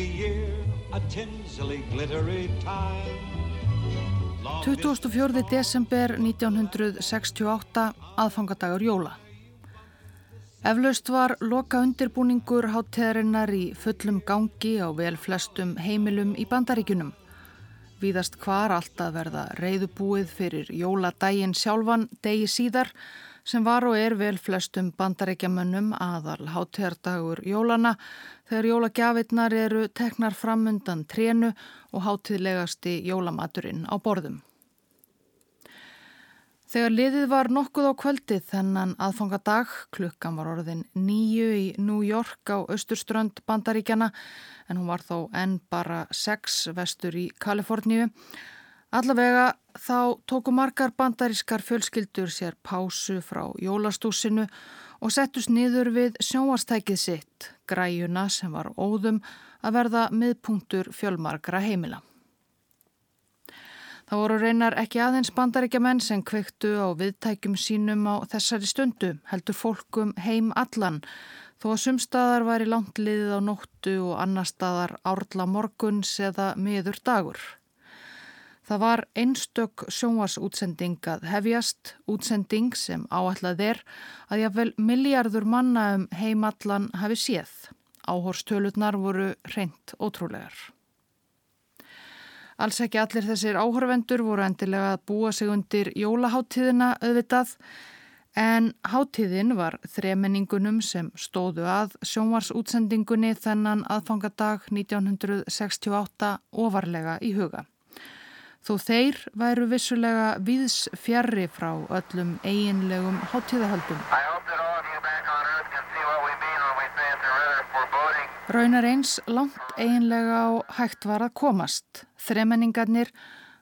year, a tinsely glittery time. 24. desember 1968 aðfangadagur jóla. Eflaust var loka undirbúningur hátteðarinnar í fullum gangi á vel flestum heimilum í bandaríkunum. Víðast hvar alltaf verða reyðubúið fyrir jóladægin sjálfan degi síðar sem var og er vel flestum bandarækjamönnum aðal háttegardagur jólana þegar jólagjafirnar eru teknar fram undan trénu og háttiðlegasti jólamaturinn á borðum. Þegar liðið var nokkuð á kvöldið þennan aðfangadag, klukkan var orðin nýju í New York á austurströnd bandaríkjana en hún var þó enn bara sex vestur í Kaliforníu, Allavega þá tóku margar bandarískar fjölskyldur sér pásu frá jólastúsinu og settust niður við sjóastækið sitt, græjuna sem var óðum að verða miðpunktur fjölmarkra heimila. Það voru reynar ekki aðeins bandaríkjamenn sem kvektu á viðtækjum sínum á þessari stundu, heldur fólkum heim allan, þó að sumstaðar var í langt liðið á nóttu og annar staðar árla morguns eða miður dagur. Það var einstök sjónvarsútsending að hefjast, útsending sem áallad er að jáfnvel miljardur manna um heimallan hafi séð. Áhorstölutnar voru reynd ótrúlegar. Alls ekki allir þessir áhorvendur voru endilega að búa sig undir jólaháttíðina auðvitað en háttíðin var þremenningunum sem stóðu að sjónvarsútsendingunni þennan aðfangadag 1968 ofarlega í huga. Þó þeir væru vissulega viðs fjarrri frá öllum eiginlegum háttíðahaldum. Raunar eins langt eiginlega á hægt var að komast. Þremenningarnir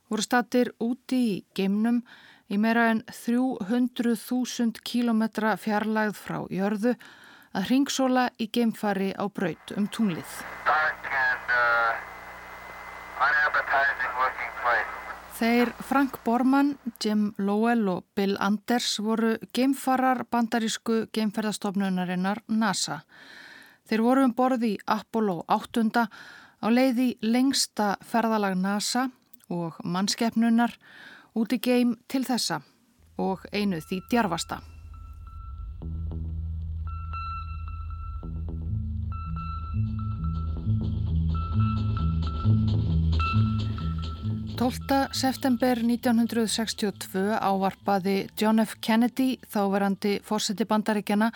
voru statir úti í geimnum í meira en 300.000 km fjarlægð frá jörðu að ringsóla í geimfari á braut um tunglið. Þeir Frank Borman, Jim Lowell og Bill Anders voru geimfarar bandarísku geimferðastofnunarinnar NASA. Þeir voru um borði í Apollo 8 á leiði lengsta ferðalag NASA og mannskeppnunar út í geim til þessa og einu því djarfasta. 12. september 1962 ávarpaði John F. Kennedy, þáverandi fórseti bandaríkjana,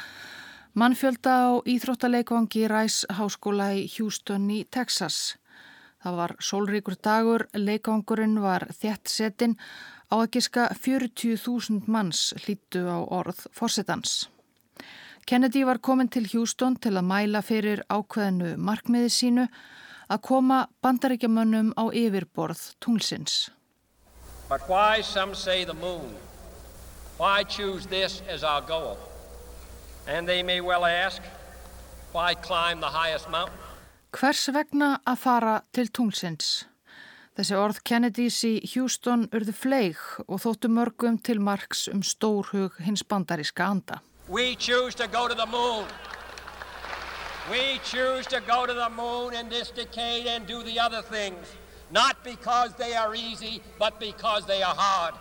mannfjölda á Íþróttaleikvangi Ræs háskóla í Houston í Texas. Það var sólríkur dagur, leikvangurinn var þett setin á að giska 40.000 manns hlýttu á orð fórsetans. Kennedy var komin til Houston til að mæla fyrir ákveðinu markmiði sínu að koma bandaríkjamönnum á yfirborð tunglsins. But why some say the moon? Why choose this as our goal? And they may well ask, why climb the highest mountain? Hvers vegna að fara til tunglsins? Þessi orð Kennedys í Houston urðu fleig og þóttu mörgum til margs um stórhug hins bandaríska anda. We choose to go to the moon. We choose to go to the moon in this decade and do the other things, not because they are easy, but because they are hard.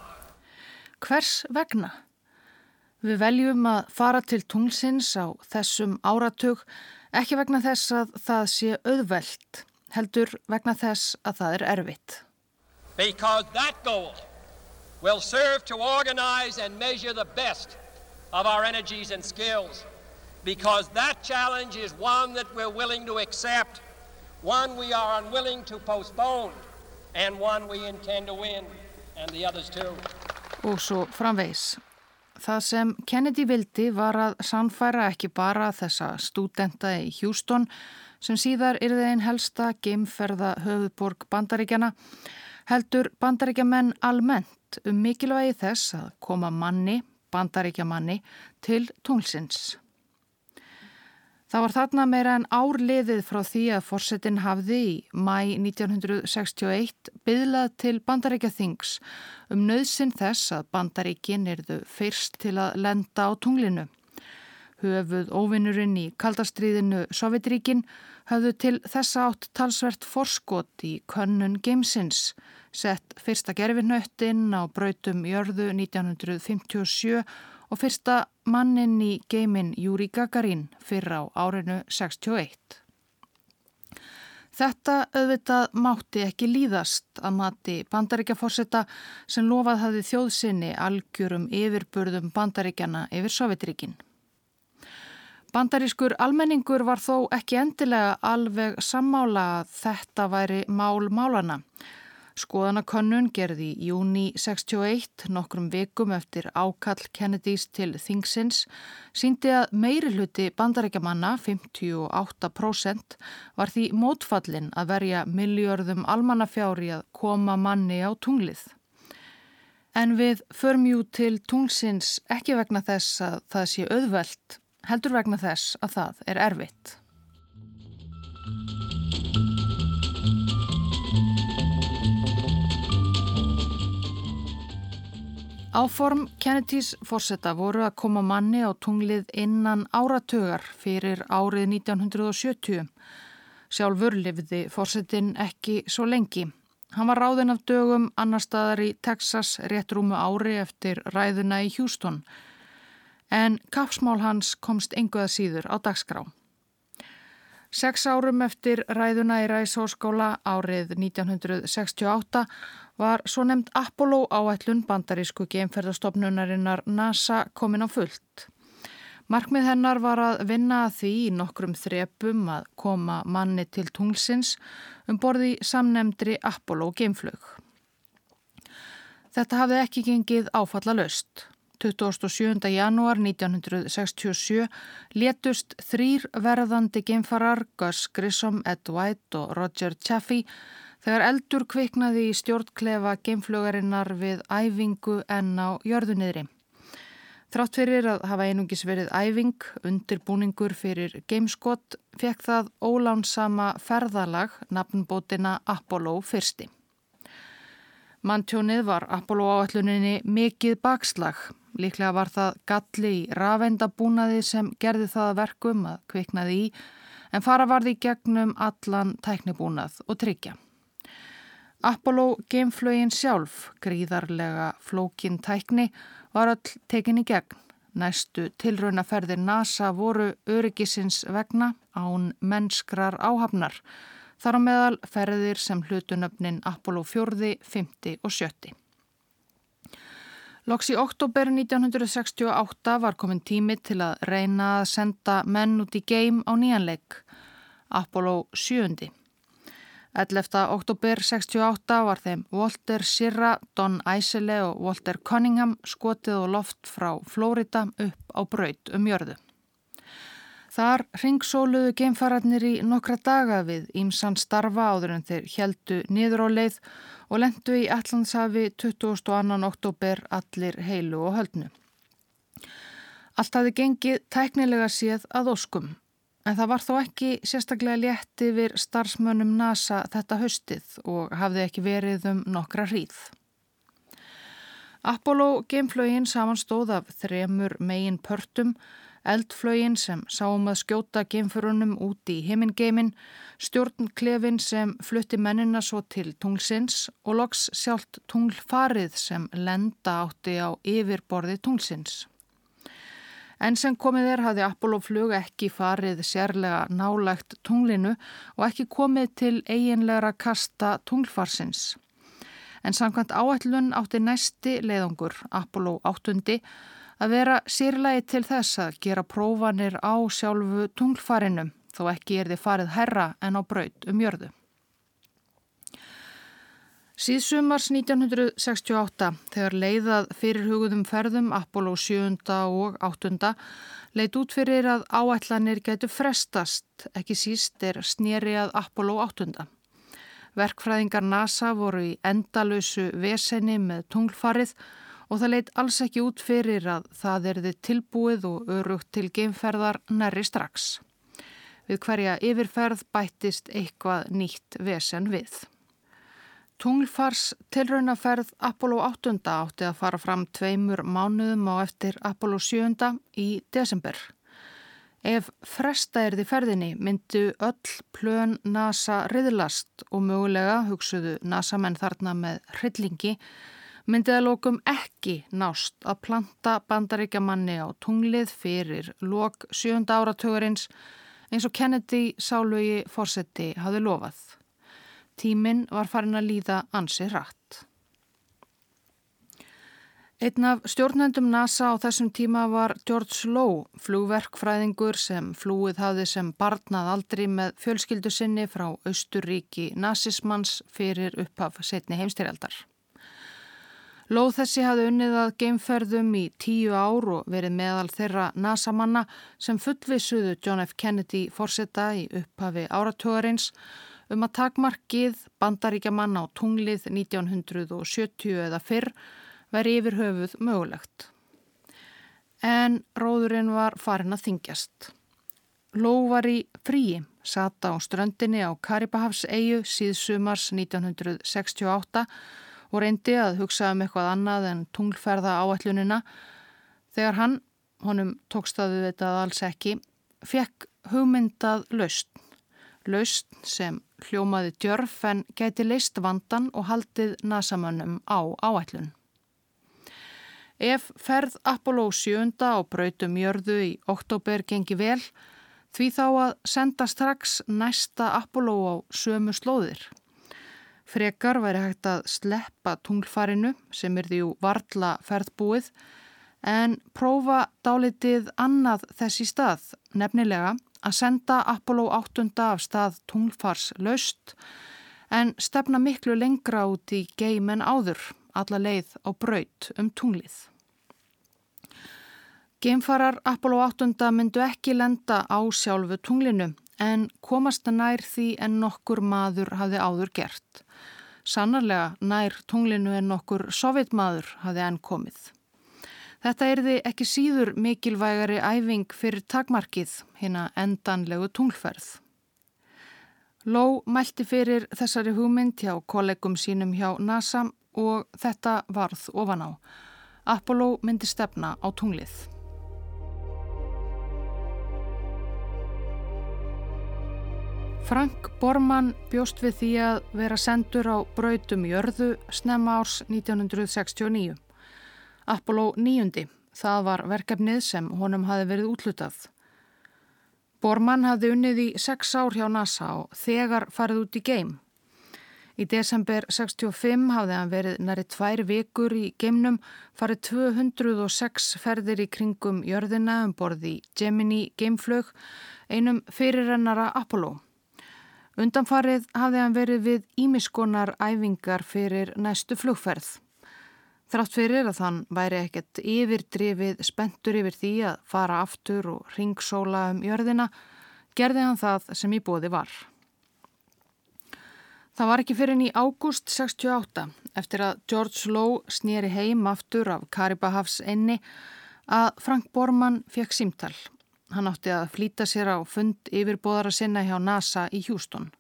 Hvers vegna? Við veljum að fara til tunglsins á þessum áratug ekki vegna þess að það sé auðvelt, heldur vegna þess að það er erfitt. Because that goal will serve to organize and measure the best of our energies and skills because that challenge is one that we're willing to accept, one we are unwilling to postpone, and one we intend to win, and the others too. Og svo framvegs. Það sem Kennedy vildi var að sannfæra ekki bara þessa stúdenta í Houston sem síðar er þeim helsta geimferða höfuborg bandaríkjana heldur bandaríkjamenn almennt um mikilvægi þess að koma manni, bandaríkjamanni, til tunglsins. Það var þarna meira en árliðið frá því að forsetin hafði í mæ 1961 byðlað til bandaríkja þings um nöðsin þess að bandaríkin erðu fyrst til að lenda á tunglinu. Höfuð óvinnurinn í kaldastriðinu Sovjetríkin hafðu til þessa átt talsvert forskot í könnun Gamesins, sett fyrsta gerfinöttin á brautum jörðu 1957 og fyrsta mannin í geimin Júri Gagarin fyrir á árinu 61. Þetta auðvitað mátti ekki líðast að mati bandaríkjaforsetta sem lofað hafði þjóðsynni algjörum yfirburðum bandaríkjana yfir Sovjetríkin. Bandarískur almenningur var þó ekki endilega alveg sammála að þetta væri mál málana. Skoðanakönnun gerði í júni 61, nokkrum vikum eftir ákall Kennedys til Thingsins, síndi að meiri hluti bandarækjamanna, 58%, var því mótfallin að verja miljörðum almannafjári að koma manni á tunglið. En við förum jú til tunglsins ekki vegna þess að það sé auðvelt, heldur vegna þess að það er erfitt. Áform Kennedys fórsetta voru að koma manni á tunglið innan áratugar fyrir árið 1970. Sjálfur lifði fórsetin ekki svo lengi. Hann var ráðinn af dögum annar staðar í Texas rétt rúmu ári eftir ræðuna í Houston. En kapsmál hans komst enguða síður á dagskrá. Seks árum eftir ræðuna í Ræsóskóla árið 1968 var svo nefnd Apollo áætlun bandarísku geimferðarstofnunarinnar NASA komin á fullt. Markmið hennar var að vinna að því í nokkrum þrepum að koma manni til tunglsins um borði samnemndri Apollo geimflög. Þetta hafði ekki gengið áfalla löst. 27. janúar 1967 letust þrýr verðandi geimfarar Gus Grissom, Ed White og Roger Chaffee Þegar eldur kviknaði í stjórnklefa geimflögarinnar við æfingu en á jörðunniðri. Þrátt fyrir að hafa einungis verið æfing, undirbúningur fyrir gameskott, fekk það ólánsama ferðalag nafnbótina Apollo fyrsti. Manntjónið var Apollo áalluninni mikið bakslag. Líklega var það galli í rafendabúnaði sem gerði það verkum að kviknaði í, en fara varði gegnum allan tæknibúnað og tryggja. Apollo geimflögin sjálf, gríðarlega flókin tækni, var all tekinni gegn. Næstu tilraunaferðir NASA voru öryggisins vegna án mennskrar áhafnar. Þar á meðal ferðir sem hlutunöfnin Apollo 4, 5 og 7. Loks í oktober 1968 var komin tími til að reyna að senda menn út í geim á nýjanleik. Apollo 7. 11. oktober 68 var þeim Walter Sirra, Don Eisele og Walter Cunningham skotið og loft frá Flórida upp á braut um jörðu. Þar ringsóluðu geimfararnir í nokkra daga við ímsann starfa áður en þeir heldu niður á leið og lendu í Allandsafi 22. oktober allir heilu og höldnu. Allt hafði gengið tæknilega séð að óskum En það var þó ekki sérstaklega létt yfir starfsmönnum NASA þetta höstið og hafði ekki verið um nokkra hríð. Apollo geimflögin samanstóð af þremur megin pörtum, eldflögin sem sáum að skjóta geimförunum út í heimingeimin, stjórnklefin sem flutti mennina svo til tunglsins og loks sjálft tunglfarið sem lenda átti á yfirborði tunglsins. En sem komið er hafði Apollo flug ekki farið sérlega nálægt tunglinu og ekki komið til eiginlegra kasta tunglfarsins. En samkvæmt áætlun átti næsti leiðangur, Apollo 8, að vera sérlegi til þess að gera prófanir á sjálfu tunglfarinu þó ekki er þið farið herra en á braut um jörðu. Síðsumars 1968, þegar leiðað fyrir hugðum ferðum Apollo 7. og 8. leiðt út fyrir að áætlanir getur frestast, ekki síst er snýri að Apollo 8. Verkfræðingar NASA voru í endalösu vesenni með tunglfarið og það leitt alls ekki út fyrir að það erði tilbúið og örugt til geimferðar næri strax. Við hverja yfirferð bættist eitthvað nýtt vesen við. Tunglfars tilraunaferð Apollo 8 átti að fara fram tveimur mánuðum á eftir Apollo 7 í desember. Ef fresta er því ferðinni myndu öll plön NASA riðlast og mögulega, hugsuðu NASA-menn þarna með hryllingi, myndi að lókum ekki nást að planta bandaríkjamanni á tunglið fyrir lok sjönda áratugurins eins og Kennedy sálugi fórseti hafi lofað. Tíminn var farin að líða ansi rætt. Einn af stjórnendum NASA á þessum tíma var George Lowe, flugverkfræðingur sem flúið hafði sem barnað aldri með fjölskyldu sinni frá Östuríki nazismans fyrir upphaf setni heimstyrjaldar. Lowe þessi hafði unnið að geimferðum í tíu ár og verið meðal þeirra NASA-manna sem fullvisuðu John F. Kennedy fórseta í upphafi áratögarins um að takmarkið bandaríkjaman á tunglið 1970 eða fyrr væri yfir höfuð mögulegt. En róðurinn var farin að þingjast. Ló var í fríi, sata á ströndinni á Karibahafs eigu síðsumars 1968 og reyndi að hugsa um eitthvað annað en tunglferða áætlunina þegar hann, honum tókstaðu þetta alls ekki, fekk hugmyndað laust. Laust sem hljómaði djörf en gæti leist vandan og haldið nasamönnum á áætlun. Ef ferð Apollo 7 á brautum jörðu í oktober gengi vel, því þá að senda strax næsta Apollo á sömu slóðir. Frekar væri hægt að sleppa tunglfarinu sem er því varla ferðbúið en prófa dálitið annað þessi stað, nefnilega að senda Apollo 8 af stað tunglfars laust en stefna miklu lengra út í geim en áður alla leið á braut um tunglið. Geimfarar Apollo 8 myndu ekki lenda á sjálfu tunglinu en komast nær því en nokkur maður hafði áður gert. Sannarlega nær tunglinu en nokkur sovjetmaður hafði enn komið. Þetta er því ekki síður mikilvægari æfing fyrir takmarkið, hérna endanlegu tunglferð. Ló mælti fyrir þessari hugmynd hjá kollegum sínum hjá NASA og þetta varð ofan á. Apollo myndi stefna á tunglið. Frank Bormann bjóst við því að vera sendur á brautum jörðu snemma árs 1969. Apollo 9. Það var verkefnið sem honum hafi verið útlutað. Bormann hafði unnið í sex ár hjá NASA og þegar farið út í geim. Í desember 65 hafði hann verið næri tvær vikur í geimnum, farið 206 ferðir í kringum jörðina um borði Gemini geimflög, einum fyrirrennara Apollo. Undanfarið hafði hann verið við ímiskonar æfingar fyrir næstu flugferð. Þrátt fyrir að hann væri ekkert yfirdrifið spentur yfir því að fara aftur og ringsóla um jörðina, gerði hann það sem í bóði var. Það var ekki fyrir enn í ágúst 68 eftir að George Lowe snýri heim aftur af Karibahafs einni að Frank Bormann fekk símtal. Hann átti að flýta sér á fund yfirbóðara sinna hjá NASA í Houston.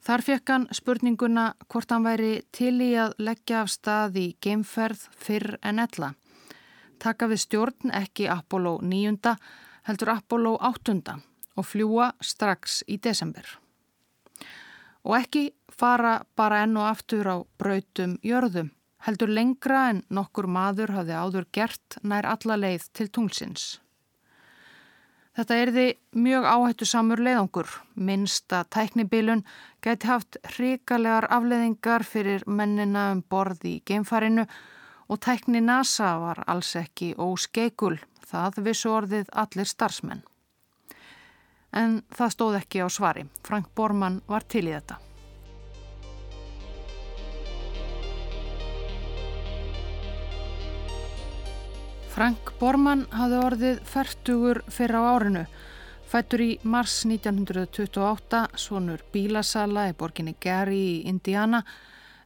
Þar fekk hann spurninguna hvort hann væri til í að leggja af stað í geimferð fyrr en ella. Taka við stjórn ekki Apollo 9. heldur Apollo 8. og fljúa strax í desember. Og ekki fara bara enn og aftur á brautum jörðum, heldur lengra en nokkur maður hafði áður gert nær alla leið til tunglsins. Þetta erði mjög áhættu samur leiðangur. Minsta tæknibilun gæti haft hrikalegar afleiðingar fyrir mennina um borð í geimfarinu og tækni NASA var alls ekki óskeikul. Það vissu orðið allir starfsmenn. En það stóð ekki á svari. Frank Bormann var til í þetta. Frank Bormann hafði orðið færtugur fyrir á árinu. Fættur í mars 1928, svonur bílasala í borginni Gary í Indiana,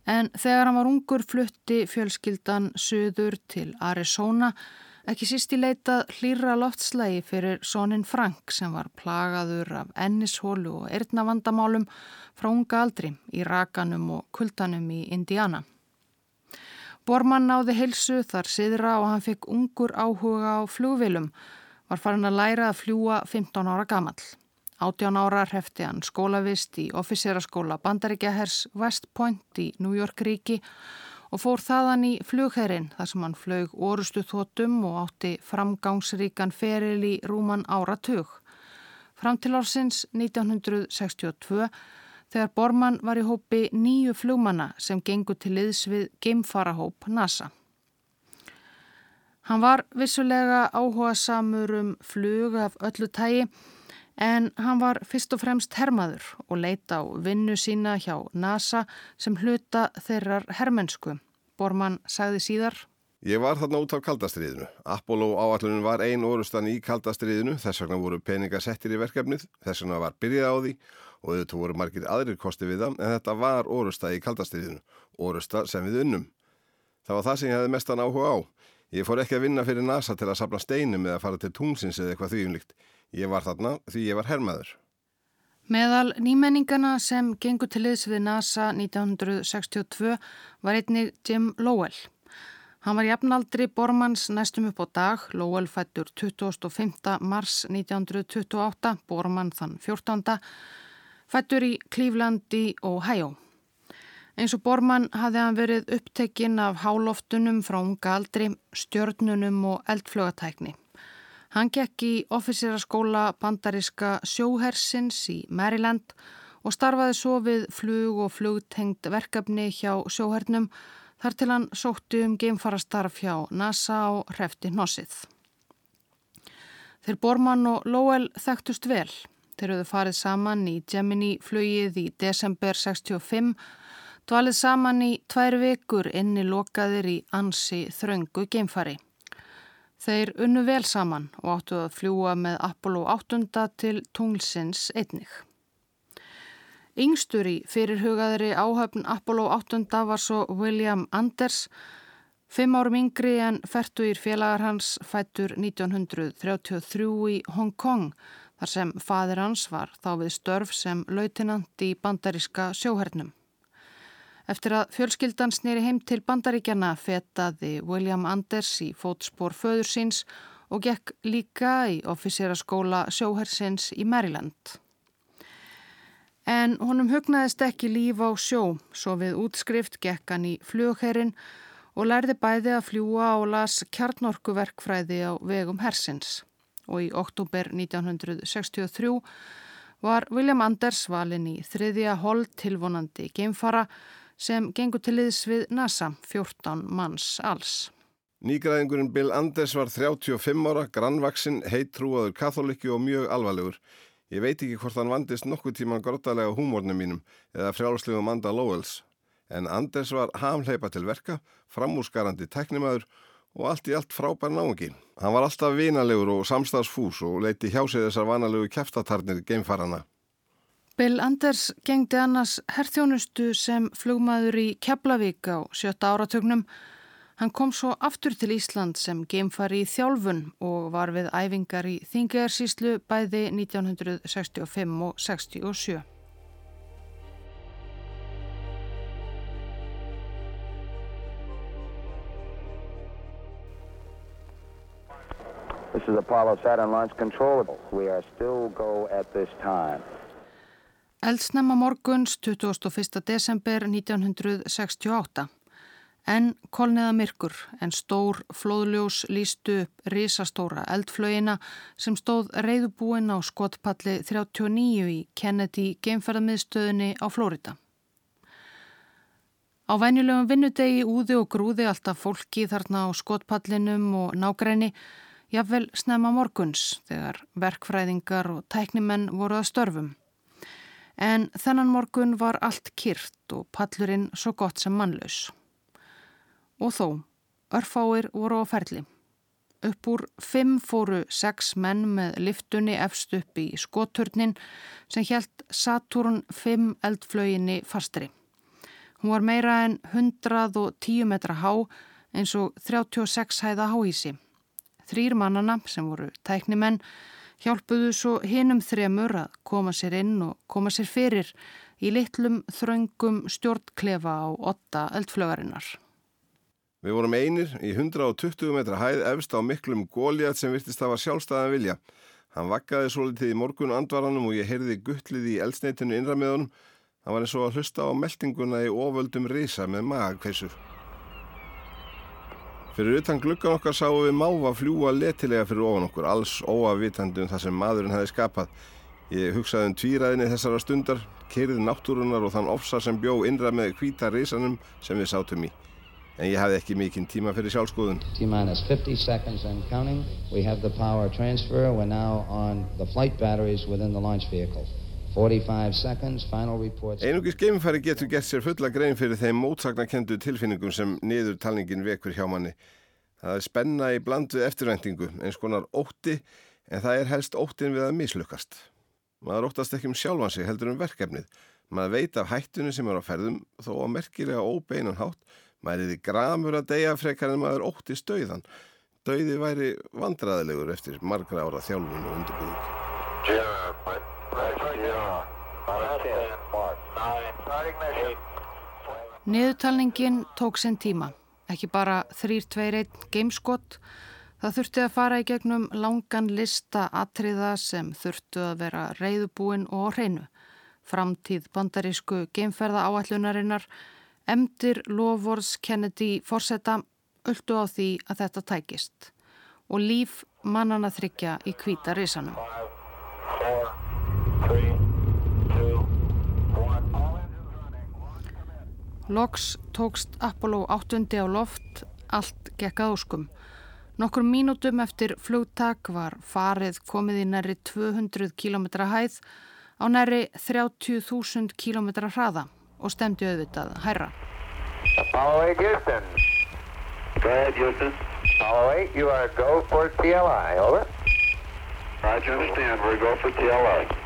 en þegar hann var ungur flutti fjölskyldan söður til Arizona, ekki síst í leitað hlýra loftslægi fyrir sonin Frank sem var plagaður af ennishólu og erðnavandamálum frá unga aldri í rakanum og kuldanum í Indiana. Bormann náði helsu þar siðra og hann fekk ungur áhuga á flugvilum, var farin að læra að fljúa 15 ára gamall. 18 ára hrefti hann skólavist í officeraskóla Bandaríkjahers West Point í New York ríki og fór þaðan í flugherrin þar sem hann flög orustu þótum og átti framgangsríkan feril í rúman áratug. Fram til ársins 1962 þegar Bormann var í hópi nýju flugmanna sem gengur til liðs við geimfarahóp NASA. Hann var vissulega áhuga samur um flug af öllu tægi En hann var fyrst og fremst hermaður og leita á vinnu sína hjá NASA sem hluta þeirrar hermensku. Bormann sagði síðar. Ég var þarna út af kaldastriðinu. Apollo áallunin var ein orustan í kaldastriðinu, þess vegna voru peninga settir í verkefnið, þess vegna var byrjað á því og þetta voru margir aðrir kosti við það, en þetta var orusta í kaldastriðinu, orusta sem við unnum. Það var það sem ég hefði mestan áhuga á. Ég fór ekki að vinna fyrir NASA til að sapna steinum eða fara til tungsins eða eitthvað þvíumlikt. Ég var þarna því ég var herrmaður. Meðal nýmenningana sem gengur til liðs við NASA 1962 var einnig Jim Lowell. Hann var jafnaldri Bormanns næstum upp á dag, Lowell fættur 25. mars 1928, Bormann þann 14. fættur í Cleveland í Ohio. Eins og Bormann hafði hann verið upptekinn af háloftunum frá unga aldri, stjörnunum og eldflögatækni. Hann gekk í ofiseraskóla bandariska sjóhersins í Maryland og starfaði svo við flug og flugtengt verkefni hjá sjóhernum þar til hann sótti um geimfarastarf hjá NASA og hrefti hnossið. Þeir Bormann og Lowell þekktust vel. Þeir höfðu farið saman í Gemini flugið í desember 65, dvalið saman í tvær vikur inni lokaðir í ansi þröngu geimfari. Þeir unnu vel saman og áttu að fljúa með Apollo 8 til tunglsins einnig. Yngstur í fyrirhugaðri áhöfn Apollo 8 var svo William Anders, fimm árum yngri en færtuðir félagar hans fættur 1933 í Hong Kong þar sem fadir hans var þá við störf sem lautinant í bandaríska sjóhernum. Eftir að fjölskyldan snýri heim til bandaríkjana fetaði William Anders í fótspór föður síns og gekk líka í ofiseraskóla sjóhersins í Maryland. En honum hugnaðist ekki líf á sjó, svo við útskrift gekk hann í flugherrin og lærði bæði að fljúa og las kjarnorkuverkfræði á vegum hersins. Og í oktober 1963 var William Anders valin í þriðja hold tilvonandi geimfara sem gengur til liðs við NASA, 14 manns alls. Nýgræðingurinn Bill Anders var 35 ára, grannvaksinn, heittrúaður katholikki og mjög alvarlegur. Ég veit ekki hvort hann vandist nokkuð tíman grottalega húmórnum mínum eða frjálslegu Manda Lowells. En Anders var hamleipa til verka, framúrskarandi teknimaður og allt í allt frábær náengi. Hann var alltaf vinalegur og samstagsfús og leiti hjá sig þessar vanalegu keftatarnir geimfarana. Bill Anders gengdi annars herþjónustu sem flugmaður í Keflavík á sjötta áratögnum. Hann kom svo aftur til Ísland sem geimfari í þjálfun og var við æfingar í Þingjæðarsíslu bæði 1965 og 67. This is Apollo Saturn Launch Control. We are still go at this time. Eldsnemma morguns 21. desember 1968. En kolniða myrkur en stór flóðljós lístu upp risastóra eldflögina sem stóð reyðubúin á skotpalli 39 í Kennedy geimferðamiðstöðinni á Flórida. Á venjulegum vinnudegi úði og grúði alltaf fólki þarna á skotpallinum og nágræni jafnvel snemma morguns þegar verkfræðingar og tæknimenn voru að störfum. En þennan morgun var allt kyrt og pallurinn svo gott sem mannlaus. Og þó, örfáir voru á ferli. Upp úr fimm fóru sex menn með liftunni efst upp í skotturnin sem helt Saturn 5 eldflöginni fastri. Hún var meira en 110 metra há eins og 36 hæða háísi. Þrýr mannana sem voru tæknimenn hjálpuðu svo hinum þremur að koma sér inn og koma sér fyrir í litlum þröngum stjórnklefa á otta eldflögarinnar. Við vorum einir í 120 metra hæð efst á miklum góljað sem virtist að var sjálfstæðan vilja. Hann vakkaði svo litið í morgun andvaranum og ég heyrði guttlið í eldsneitinu innra með honum. Það var eins og að hlusta á meldinguna í oföldum risa með magakveisur. Fyrir utan gluggan okkar sáum við máfa fljúa letilega fyrir ofan okkur, alls óafvitandi um það sem maðurinn hefði skapað. Ég hugsaði um tvíræðinni þessara stundar, kerið náttúrunar og þann ofsa sem bjó innra með hvita risanum sem við sátum í. En ég hafði ekki mikinn tíma fyrir sjálfskoðun. T-minus 50 seconds and counting. We have the power transfer. We're now on the flight batteries within the launch vehicle. 45 seconds, final reports. Einugis geimfæri getur gert sér fulla grein fyrir þeim mótsagnakendu tilfinningum sem niður talningin vekur hjá manni. Það er spenna í bland við eftirvæntingu, eins konar ótti, en það er helst óttin við að mislukast. Maður óttast ekki um sjálfan sig heldur um verkefnið. Maður veit af hættunni sem er á ferðum, þó að merkilega óbeinan hátt, Mæriði gramur að deyja frekar en maður ótti stauðan. Dauði væri vandraðilegur eftir margra ára þjálfun og undirbúðing. Niðurtalningin tók sinn tíma. Ekki bara 3-2-1 gameskott. Það þurfti að fara í gegnum langan lista atriða sem þurftu að vera reyðubúin og hreinu. Framtíð bandarísku geimferða áallunarinnar Emdir Lovors Kennedy forsetta öldu á því að þetta tækist og líf mannana þryggja í kvíta Loks tókst Apollo 8. á loft, allt gekkað óskum. Nokkur mínútum eftir flugtak var farið komið í næri 200 km hæð á næri 30.000 km hraða og stemdi auðvitað hærra. Apollo 8 Houston. Go ahead Houston. Apollo 8, you are go for TLI, over. Roger, understand, we're go for TLI.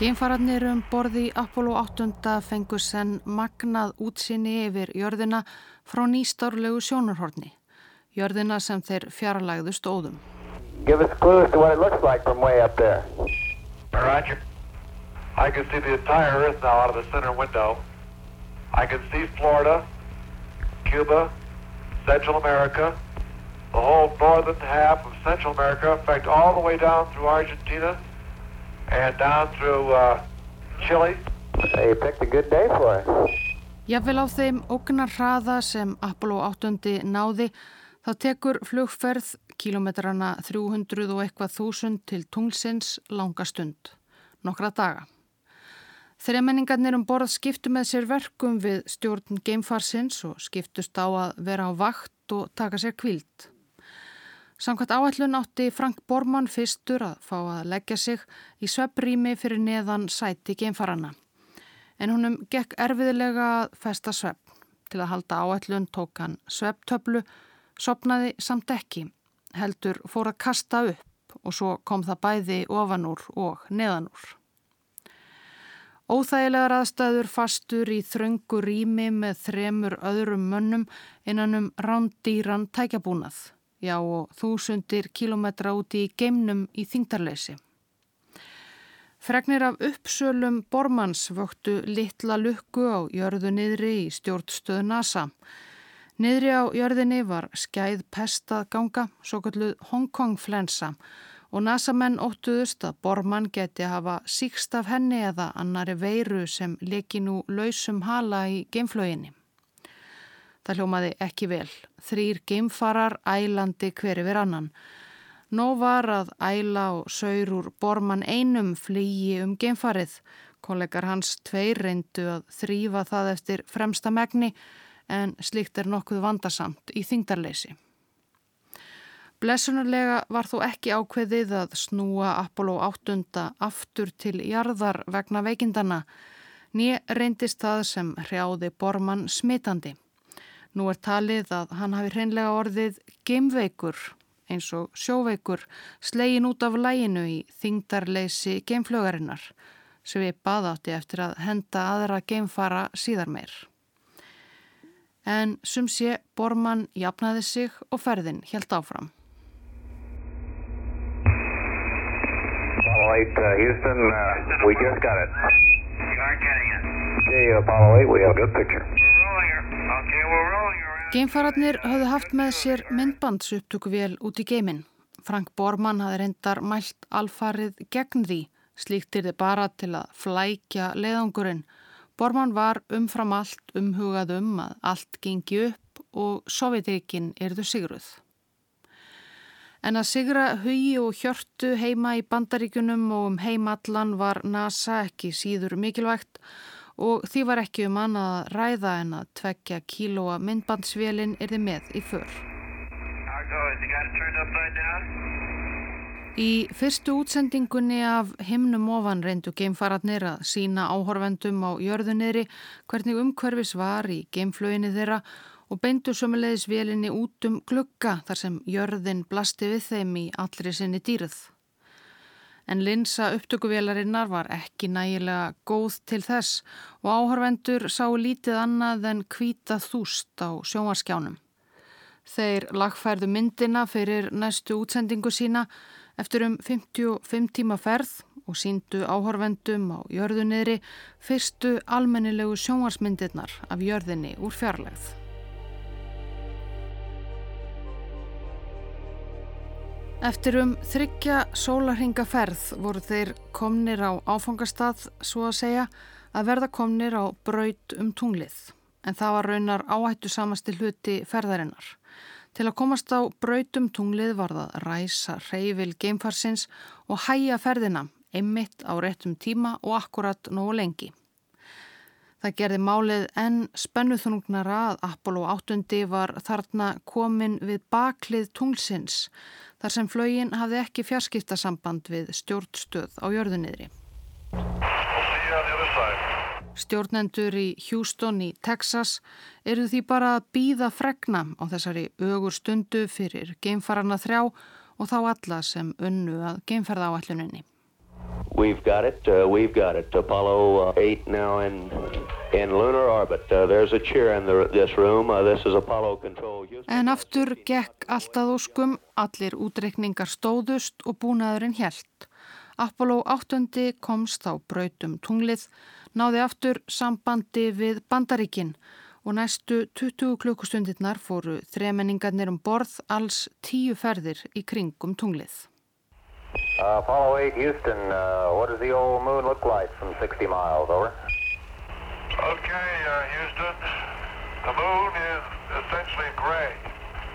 Geimfararnir um borði Apollo 8 fengu senn magnað útsinni yfir jörðina frá nýstárlegu sjónarhorni. Jörðina sem þeir fjarlægðu stóðum. Give us clues to what it looks like from way up there. Roger. I can see the entire Earth now out of the center window. I can see Florida, Cuba, Central America, the whole northern half of Central America, in fact, all the way down through Argentina and down through uh, Chile. You picked a good day for it. Jáfnvel á þeim ógnar hraða sem Apollo 8 náði þá tekur flugferð kilometrana 300 og eitthvað þúsund til tunglsins langa stund, nokkra daga. Þremenningarnir um borð skiptu með sér verkum við stjórn geimfarsins og skiptust á að vera á vakt og taka sér kvíld. Samkvæmt áallun átti Frank Bormann fyrstur að fá að leggja sig í svepprými fyrir neðan sæti geimfarana. En húnum gekk erfiðilega að festa svepp. Til að halda áallun tók hann svepptöflu, sopnaði samt ekki, heldur fór að kasta upp og svo kom það bæði ofan úr og neðan úr. Óþægilegar aðstæður fastur í þröngu rými með þremur öðrum mönnum innan um rándýran tækjabúnað, já og þúsundir kilometra úti í geimnum í þingtarleysi. Fregnir af uppsölum Bormanns vöktu litla lukku á jörðu niðri í stjórnstöðu NASA. Niðri á jörðinni var skæð pestað ganga, svo kalluð Hongkong-flensa og NASA-menn óttuðust að Bormann geti hafa síkst af henni eða annari veiru sem leki nú lausum hala í geimflöginni. Það hljómaði ekki vel. Þrýr geimfarar ælandi hver yfir annan. Nó var að æla og saur úr Bormann einum flýji um geimfarið. Kollegar hans tveir reyndu að þrýfa það eftir fremsta megni en slikt er nokkuð vandarsamt í þingdarleysi. Blessunarlega var þó ekki ákveðið að snúa Apollo 8 aftur til jarðar vegna veikindana. Nýja reyndist það sem hrjáði Bormann smitandi. Nú er talið að hann hafi hreinlega orðið geimveikur eins og sjóveikur slegin út af læginu í þingdarleysi geimflögarinnar sem við baðátti eftir að henda aðra geimfara síðar meir. En sum sé Bormann jafnaði sig og ferðin helt áfram. 8, uh, Houston, uh, we just got it. You are getting it. Okay, Apollo 8, we have a good picture. Geimfararnir höfðu haft með sér myndbandsupptökuvél út í geiminn. Frank Bormann hafði reyndar mælt alfarið gegn því, slíktir þið bara til að flækja leiðangurinn. Bormann var umfram allt umhugað um að allt gengi upp og Sovjetrikinn erðu sigruð. En að sigra hugi og hjörtu heima í bandaríkunum og um heimallan var NASA ekki síður mikilvægt og því var ekki um annað að ræða en að tveggja kílóa myndbandsvélinn er þið með í för. Í fyrstu útsendingunni af himnum ofan reyndu geimfararnir að sína áhorfendum á jörðunniðri hvernig umhverfis var í geimflöginni þeirra og beindu sömulegis vélinni út um glugga þar sem jörðin blasti við þeim í allri sinni dýrð en linsa upptökuvélarinnar var ekki nægilega góð til þess og áhörvendur sá lítið annað en kvítað þúst á sjónvarskjánum. Þeir lagfærðu myndina fyrir næstu útsendingu sína eftir um 55 tíma ferð og síndu áhörvendum á jörðunniðri fyrstu almennilegu sjónvarsmyndirnar af jörðinni úr fjarlægð. Eftir um þryggja sólarhingaferð voru þeir komnir á áfangastað, svo að segja, að verða komnir á braut um tunglið. En það var raunar áhættu samasti hluti ferðarinnar. Til að komast á braut um tunglið var það ræsa reyfil geimfarsins og hæja ferðina, einmitt á réttum tíma og akkurat nógu lengi. Það gerði málið en spennuþungnara að Apollo 8 var þarna komin við baklið tunglsins þar sem flögin hafði ekki fjarskiptasamband við stjórnstöð á jörðunniðri. Stjórnendur í Houston í Texas eru því bara að býða fregna á þessari ögur stundu fyrir geimfarana þrjá og þá alla sem unnu að geimferða áalluninni. We've got it, uh, we've got it. Apollo uh, 8 now in, in lunar orbit. Uh, there's a chair in the, this room. Uh, this is Apollo control. En aftur gekk alltaf óskum, allir útreikningar stóðust og búnaðurinn helt. Apollo 8 komst á brautum tunglið, náði aftur sambandi við bandaríkinn og næstu 20 klukkustundirnar fóru þremenningarnir um borð alls tíu ferðir í kringum tunglið. Uh, Apollo 8 Houston, uh, what does the old moon look like from 60 miles? Over. Okay, uh, Houston. The moon is essentially gray.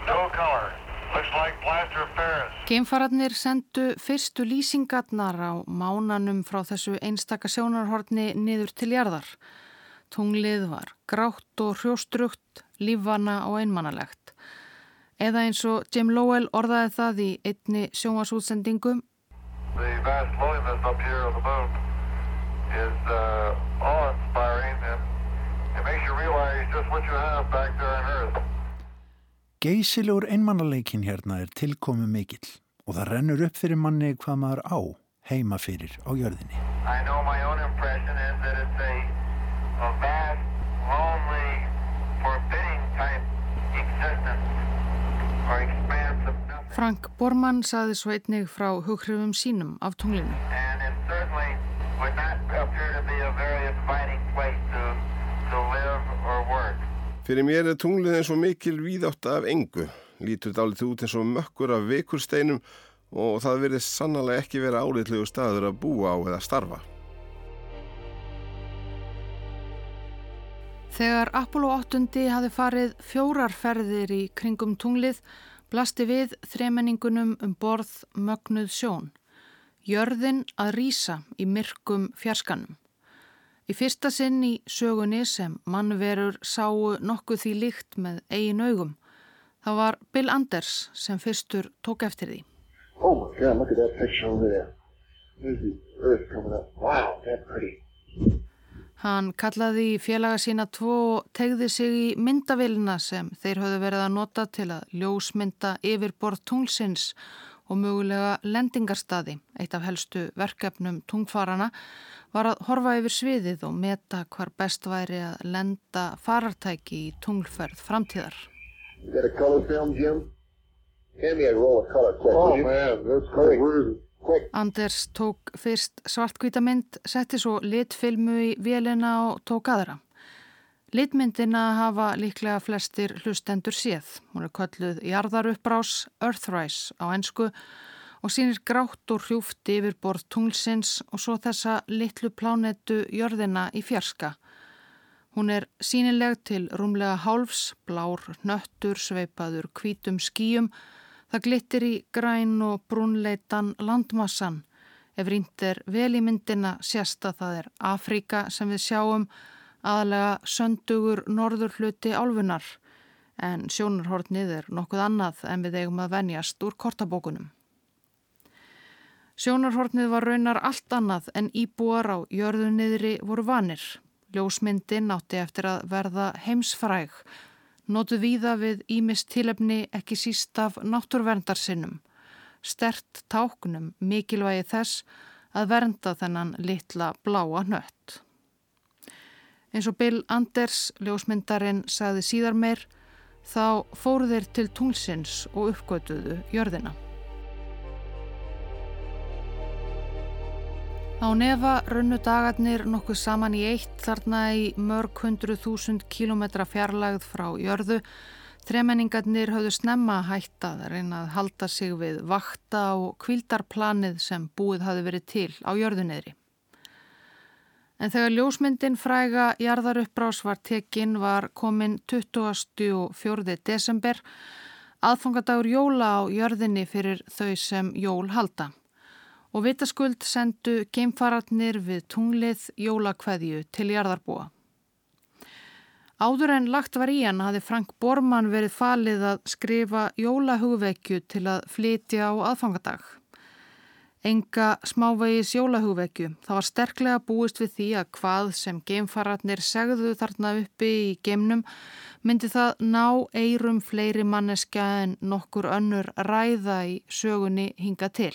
No color. Looks like plaster of Paris. Geimfararnir sendu fyrstu lýsingarnar á mánanum frá þessu einstaka sjónarhortni niður til jarðar. Tunglið var grátt og hrjóstrugt, lífvana og einmannalegt. Eða eins og Jim Lowell orðaði það í einni sjónasútsendingum. The vast loneliness up here on the moon is uh, awe-inspiring and it makes you realize just what you have back there on Earth. Geysilegur einmannaleikin hérna er tilkomu mikill og það rennur upp fyrir manni hvað maður á heima fyrir á jörðinni. I know my own impression is that it's a, a vast, lonely, forbidding type existence. Frank Bormann saði svo einnig frá hughrifum sínum af tunglinu. Fyrir mér er tunglið eins og mikil víðátt af engu. Lítur dálítið út eins og mökkur af vekursteinum og það verið sannlega ekki vera álitlegu staður að búa á eða starfa. Þegar Apollo 8 hafi farið fjórar ferðir í kringum tunglið blasti við þremenningunum um borð mögnuð sjón. Jörðin að rýsa í myrkum fjarskanum. Í fyrsta sinn í sögunni sem mannverur sáu nokkuð því líkt með eigin augum. Það var Bill Anders sem fyrstur tók eftir því. Oh my god, look at that picture over there. There's the earth coming up. Wow, that's pretty. Hann kallaði í félaga sína tvo og tegði sig í myndavilna sem þeir höfðu verið að nota til að ljósmynda yfirborð tunglsins og mögulega lendingarstaði. Eitt af helstu verkefnum tungfarana var að horfa yfir sviðið og meta hvar best væri að lenda farartæki í tunglferð framtíðar. Film, oh, man, Anders tók fyrst svartkvítamynd, setti svo litfilmu í vélina og tók aðra. Litmyndina hafa líklega flestir hlustendur séð. Hún er kölluð Jarðaruppbrás Earthrise á ennsku og sínir grátt og hrjúft yfir borð tunglsins og svo þessa litlu plánetu jörðina í fjarska. Hún er sínileg til rúmlega hálfs, blár, nöttur, sveipaður, kvítum skýjum. Það glittir í græn og brúnleitan landmassan. Ef rínt er vel í myndina sérsta það er Afríka sem við sjáum aðalega söndugur norður hluti álfunar en sjónarhortnið er nokkuð annað en við eigum að venjast úr kortabókunum. Sjónarhortnið var raunar allt annað en íbúar á jörðunniðri voru vanir. Ljósmyndin átti eftir að verða heimsfræg, notu víða við ímist tilefni ekki síst af náttúrverndarsinnum, stert táknum mikilvægi þess að vernda þennan litla bláa nött. Eins og Bill Anders, ljósmyndarinn, sagði síðar meir, þá fóru þeir til tunglsins og uppgötuðu jörðina. Á nefa runnu dagarnir nokkuð saman í eitt þarna í mörg hundru þúsund kílometra fjarlagð frá jörðu. Tremenningarnir höfðu snemma hætt að reyna að halda sig við vakta og kvildarplanið sem búið hafi verið til á jörðunniðri. En þegar ljósmyndin fræga jarðaruppbrás var tekinn var komin 24. desember aðfangadagur jóla á jörðinni fyrir þau sem jól halda. Og vitaskuld sendu geimfararnir við tunglið jólakveðju til jarðarbúa. Áður en lagt var í hann hafði Frank Bormann verið falið að skrifa jólahugvekju til að flytja á aðfangadag enga smávegis jólahugvekju. Það var sterklega búist við því að hvað sem geimfararnir segðu þarna uppi í geimnum myndi það ná eirum fleiri manneska en nokkur önnur ræða í sögunni hinga til.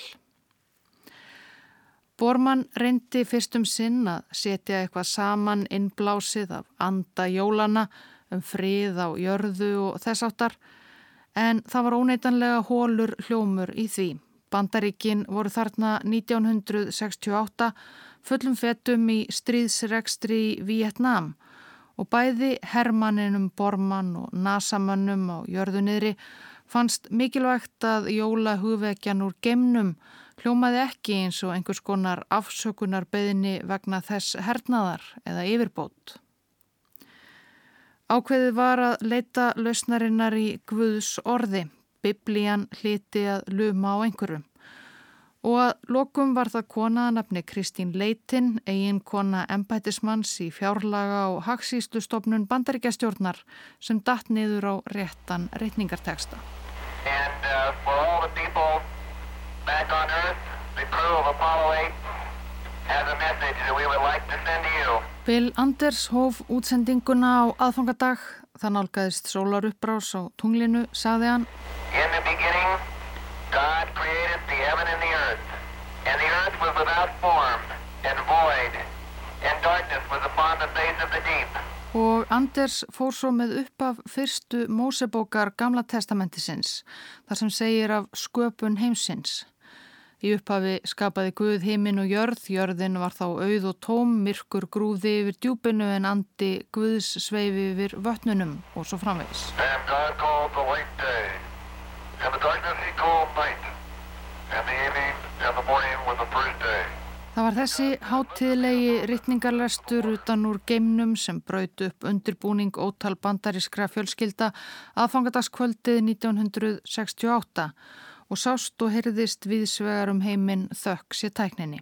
Bormann reyndi fyrstum sinn að setja eitthvað saman innblásið af anda jólana um frið á jörðu og þess áttar en það var óneitanlega hólur hljómur í því. Bandaríkin voru þarna 1968 fullum fettum í stríðsregstri í Vietnám og bæði Hermanninum Bormann og Nasamannum á jörðunniðri fannst mikilvægt að jóla hugvekjan úr gemnum hljómaði ekki eins og einhvers konar afsökunar beðinni vegna þess hernaðar eða yfirbót. Ákveðið var að leita lausnarinnar í Guðs orði biblían hliti að luma á einhverju. Og að lokum var það kona nafni Kristín Leitin, eigin kona embætismanns í fjárlaga og hagsýslustofnun bandaríkjastjórnar sem datt niður á réttan reitningarteksta. Uh, for all the people back on earth, the crew of Apollo 8 has a message that we would like to send to you. Bill Anders hóf útsendinguna á aðfangadag, þann álgæðist sólaruppbrás á tunglinu, sagði hann In the beginning, God created the heaven and the earth, and the earth was without form and void, and darkness was upon the face of the deep. Og Anders fór svo með upp af fyrstu Mósebókar Gamla testamentisins, þar sem segir af sköpun heimsins. Í upphafi skapaði Guð heiminn og jörð, jörðin var þá auð og tóm, myrkur grúði yfir djúpinu en andi Guðs sveifi yfir vötnunum og svo framvegis. And Það var þessi hátíðlegi rittningarlestur utan úr geimnum sem braut upp undirbúning ótal bandarískra fjölskylda aðfangadagskvöldið 1968 og sást og heyrðist viðsvegar um heiminn þökk sér tækninni.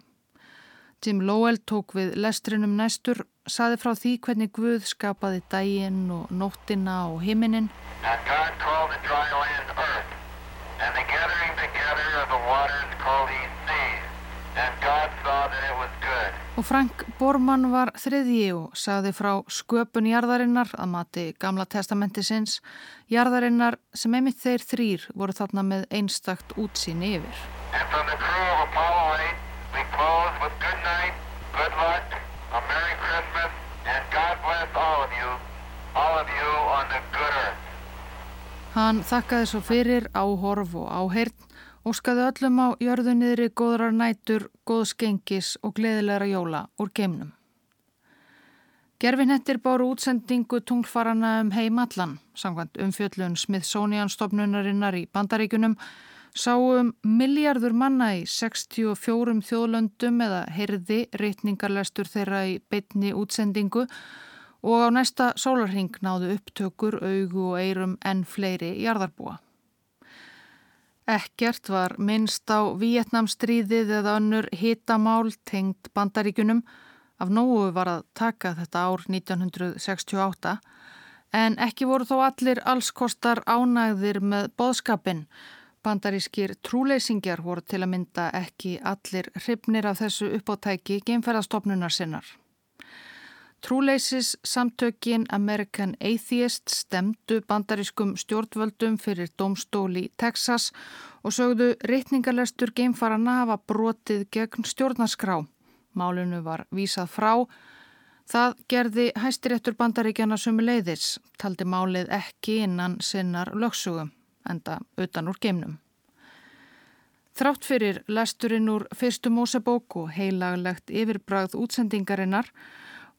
Tim Lowell tók við lestrinum næstur, saði frá því hvernig Guð skapaði dægin og nóttina og himinin. And God called the dry land earth and the gathering together of the waters called he seas, and God saw that it was good. Og Frank Bormann var þriðji og sagði frá sköpun jarðarinnar að mati gamla testamenti sinns, jarðarinnar sem einmitt þeir þrýr voru þarna með einstakt útsýni yfir. And from the crew of Apollo 8 we close with good night, good luck, a Merry Christmas, and God bless all of you, all of you on the good earth. Hann þakkaði svo fyrir áhorf og áheirn og skaði öllum á jörðunniðri góðrar nætur, góðskengis og gleðilegra jóla úr geimnum. Gerfinettir báru útsendingu tunglfarana um heimallan, samkvæmt umfjöllun Smithsonian stopnunarinnar í bandaríkunum, sáum miljardur manna í 64 þjóðlöndum eða heyrði reytningarlestur þeirra í beitni útsendingu og á næsta sólarhing náðu upptökur, augu og eirum enn fleiri jarðarbúa. Ekkert var minnst á Vietnamstríðið eða önnur hitamál tengd bandaríkunum. Af nógu var að taka þetta ár 1968 en ekki voru þó allir allskostar ánægðir með boðskapin. Bandarískir trúleysingjar voru til að mynda ekki allir hrifnir af þessu uppáttæki geimferðastofnunar sinnar. Trúleisis samtökin American Atheist stemdu bandarískum stjórnvöldum fyrir domstóli Texas og sögðu reytningarlestur geimfarana hafa brotið gegn stjórnarskrá. Málinu var vísað frá. Það gerði hæstiréttur bandaríkjana sumu leiðis, taldi málið ekki innan sinnar lögsugum, enda utan úr geimnum. Þrátt fyrir lesturinn úr fyrstu Mósebóku heilaglegt yfirbræð útsendingarinnar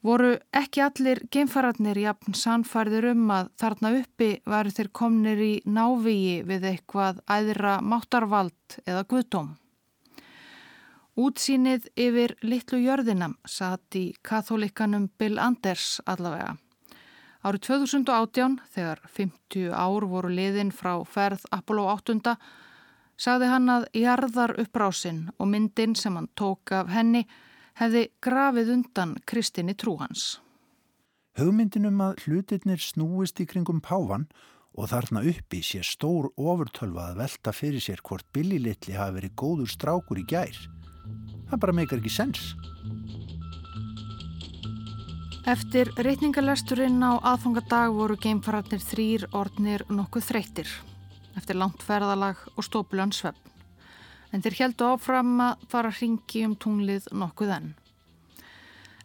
voru ekki allir geimfararnir jafn sannfærður um að þarna uppi varu þeir komnir í návíi við eitthvað æðra máttarvald eða guðdóm. Útsýnið yfir litlu jörðinam satt í katholikanum Bill Anders allavega. Árið 2018, þegar 50 ár voru liðin frá ferð Apollo 8, sagði hann að jarðar uppbrásinn og myndin sem hann tók af henni hefði grafið undan kristinni trúhans. Hugmyndinum að hlutirnir snúist í kringum pávan og þarna uppi sé stór ofurtölva að velta fyrir sér hvort Billy Little hafi verið góður strákur í gær. Það bara meikar ekki sens. Eftir reytningalesturinn á aðfangadag voru geimfararnir þrýr orðnir nokkuð þreytir. Eftir langt ferðalag og stópulan svepp en þeir heldu áfram að fara hringi um tunglið nokkuð enn.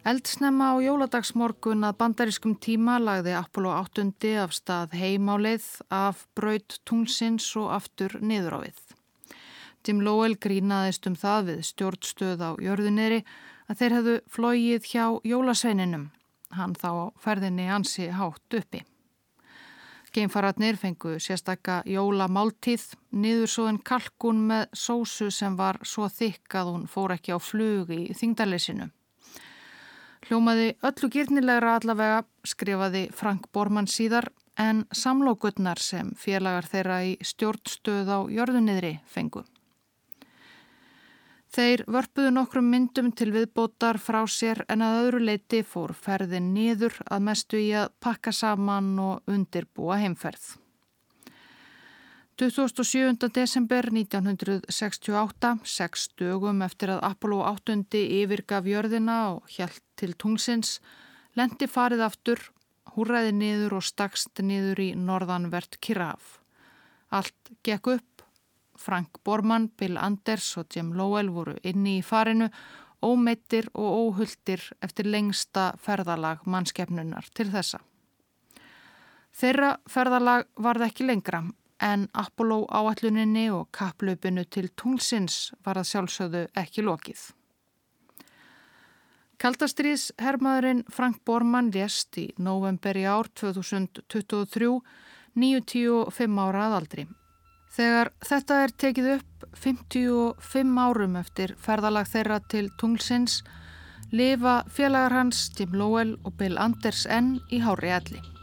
Eldsnemma á jóladagsmorgun að bandariskum tíma lagði Apollo 8 af stað heimálið af braut tunglsins og aftur niður á við. Tim Lowell grínaðist um það við stjórnstöð á jörðuneri að þeir hefðu flóið hjá jólasveininum, hann þá ferðinni ansi hátt uppi. Geimfararnir fengu sérstakka jólamáltíð, niður svo en kalkun með sósu sem var svo þykk að hún fór ekki á flug í þingdarleysinu. Hljómaði öllu gyrnilegra allavega, skrifaði Frank Bormann síðar, en samlókutnar sem félagar þeirra í stjórnstöð á jörðunniðri fengu. Þeir vörpuðu nokkrum myndum til viðbótar frá sér en að öðru leiti fór ferðin niður að mestu í að pakka saman og undirbúa heimferð. 27. desember 1968, sex dögum eftir að Apollo 8. yfirgaf jörðina og hjælt til tungsins, lendi farið aftur, húræði niður og stakst niður í norðanvert Kiraf. Allt gekk upp Frank Bormann, Bill Anders og Jim Lowell voru inni í farinu, ómeittir og óhulltir eftir lengsta ferðalag mannskefnunar til þessa. Þeirra ferðalag varð ekki lengra en Apollo áalluninni og kapplaupinu til tunglsins var að sjálfsögðu ekki lokið. Kaldastrís hermaðurinn Frank Bormann lést í november í ár 2023, 95 ára að aldri. Þegar þetta er tekið upp 55 árum eftir ferðalag þeirra til tunglsins lifa félagar hans Tim Lowell og Bill Anders enn í hári elli.